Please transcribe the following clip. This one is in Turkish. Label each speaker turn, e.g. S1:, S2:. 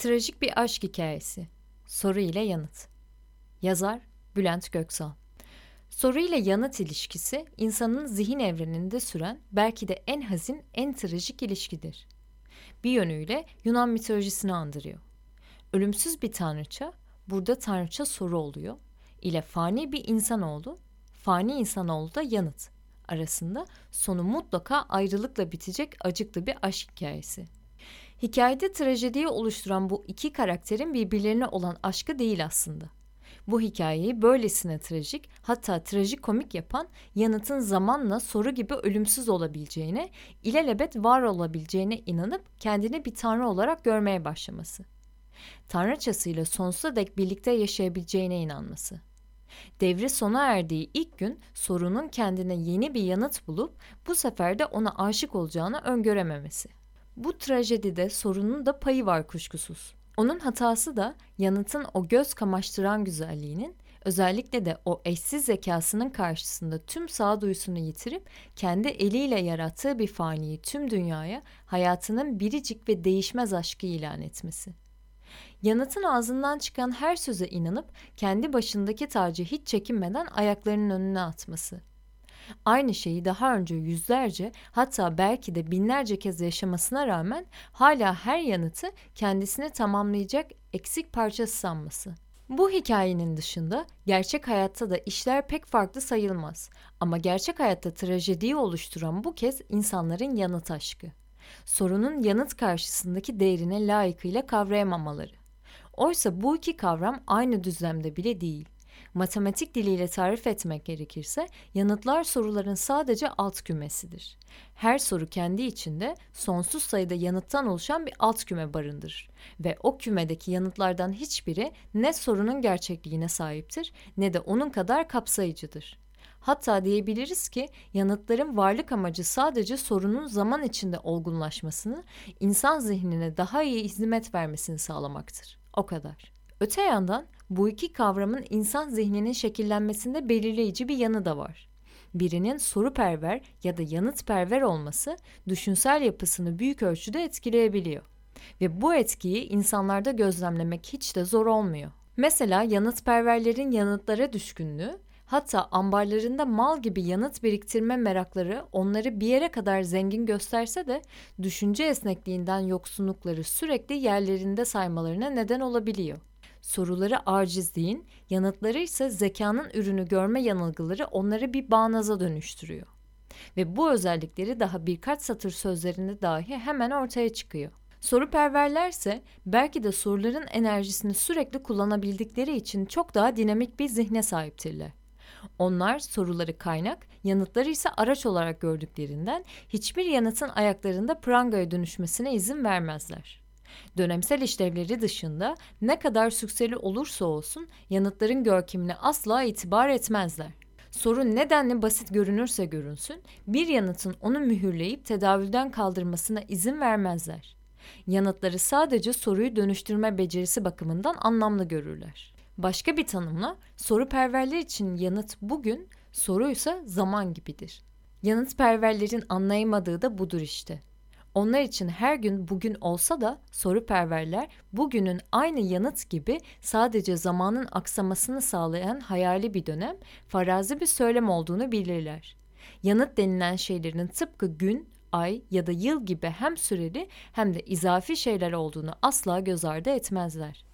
S1: Trajik bir aşk hikayesi. Soru ile yanıt. Yazar Bülent Göksal. Soru ile yanıt ilişkisi insanın zihin evreninde süren belki de en hazin, en trajik ilişkidir. Bir yönüyle Yunan mitolojisini andırıyor. Ölümsüz bir tanrıça, burada tanrıça soru oluyor ile fani bir insanoğlu, fani insanoğlu da yanıt arasında sonu mutlaka ayrılıkla bitecek acıklı bir aşk hikayesi. Hikayede trajediyi oluşturan bu iki karakterin birbirlerine olan aşkı değil aslında. Bu hikayeyi böylesine trajik, hatta trajikomik yapan yanıtın zamanla soru gibi ölümsüz olabileceğine, ilelebet var olabileceğine inanıp kendini bir tanrı olarak görmeye başlaması. Tanrıçasıyla sonsuza dek birlikte yaşayabileceğine inanması. Devri sona erdiği ilk gün sorunun kendine yeni bir yanıt bulup bu sefer de ona aşık olacağını öngörememesi. Bu trajedide sorunun da payı var kuşkusuz. Onun hatası da yanıtın o göz kamaştıran güzelliğinin, özellikle de o eşsiz zekasının karşısında tüm sağduyusunu yitirip kendi eliyle yarattığı bir faniyi tüm dünyaya hayatının biricik ve değişmez aşkı ilan etmesi. Yanıtın ağzından çıkan her söze inanıp kendi başındaki tacı hiç çekinmeden ayaklarının önüne atması. Aynı şeyi daha önce yüzlerce hatta belki de binlerce kez yaşamasına rağmen hala her yanıtı kendisini tamamlayacak eksik parçası sanması. Bu hikayenin dışında gerçek hayatta da işler pek farklı sayılmaz. Ama gerçek hayatta trajediyi oluşturan bu kez insanların yanıt aşkı. Sorunun yanıt karşısındaki değerine layıkıyla kavrayamamaları. Oysa bu iki kavram aynı düzlemde bile değil. Matematik diliyle tarif etmek gerekirse yanıtlar soruların sadece alt kümesidir. Her soru kendi içinde sonsuz sayıda yanıttan oluşan bir alt küme barındırır ve o kümedeki yanıtlardan hiçbiri ne sorunun gerçekliğine sahiptir ne de onun kadar kapsayıcıdır. Hatta diyebiliriz ki yanıtların varlık amacı sadece sorunun zaman içinde olgunlaşmasını, insan zihnine daha iyi hizmet vermesini sağlamaktır. O kadar. Öte yandan bu iki kavramın insan zihninin şekillenmesinde belirleyici bir yanı da var. Birinin soruperver ya da yanıtperver olması düşünsel yapısını büyük ölçüde etkileyebiliyor. Ve bu etkiyi insanlarda gözlemlemek hiç de zor olmuyor. Mesela yanıtperverlerin yanıtlara düşkünlüğü, hatta ambarlarında mal gibi yanıt biriktirme merakları onları bir yere kadar zengin gösterse de düşünce esnekliğinden yoksunlukları sürekli yerlerinde saymalarına neden olabiliyor. Soruları acizliğin, yanıtları ise zekanın ürünü görme yanılgıları onları bir bağnaza dönüştürüyor. Ve bu özellikleri daha birkaç satır sözlerinde dahi hemen ortaya çıkıyor. Soru perverlerse belki de soruların enerjisini sürekli kullanabildikleri için çok daha dinamik bir zihne sahiptirler. Onlar soruları kaynak, yanıtları ise araç olarak gördüklerinden hiçbir yanıtın ayaklarında prangaya dönüşmesine izin vermezler. Dönemsel işlevleri dışında ne kadar sükseli olursa olsun yanıtların görkemine asla itibar etmezler. Sorun nedenle basit görünürse görünsün, bir yanıtın onu mühürleyip tedavülden kaldırmasına izin vermezler. Yanıtları sadece soruyu dönüştürme becerisi bakımından anlamlı görürler. Başka bir tanımla soru perverler için yanıt bugün, soruysa zaman gibidir. Yanıt perverlerin anlayamadığı da budur işte. Onlar için her gün bugün olsa da soru perverler bugünün aynı yanıt gibi sadece zamanın aksamasını sağlayan hayali bir dönem, farazi bir söylem olduğunu bilirler. Yanıt denilen şeylerin tıpkı gün, ay ya da yıl gibi hem süreli hem de izafi şeyler olduğunu asla göz ardı etmezler.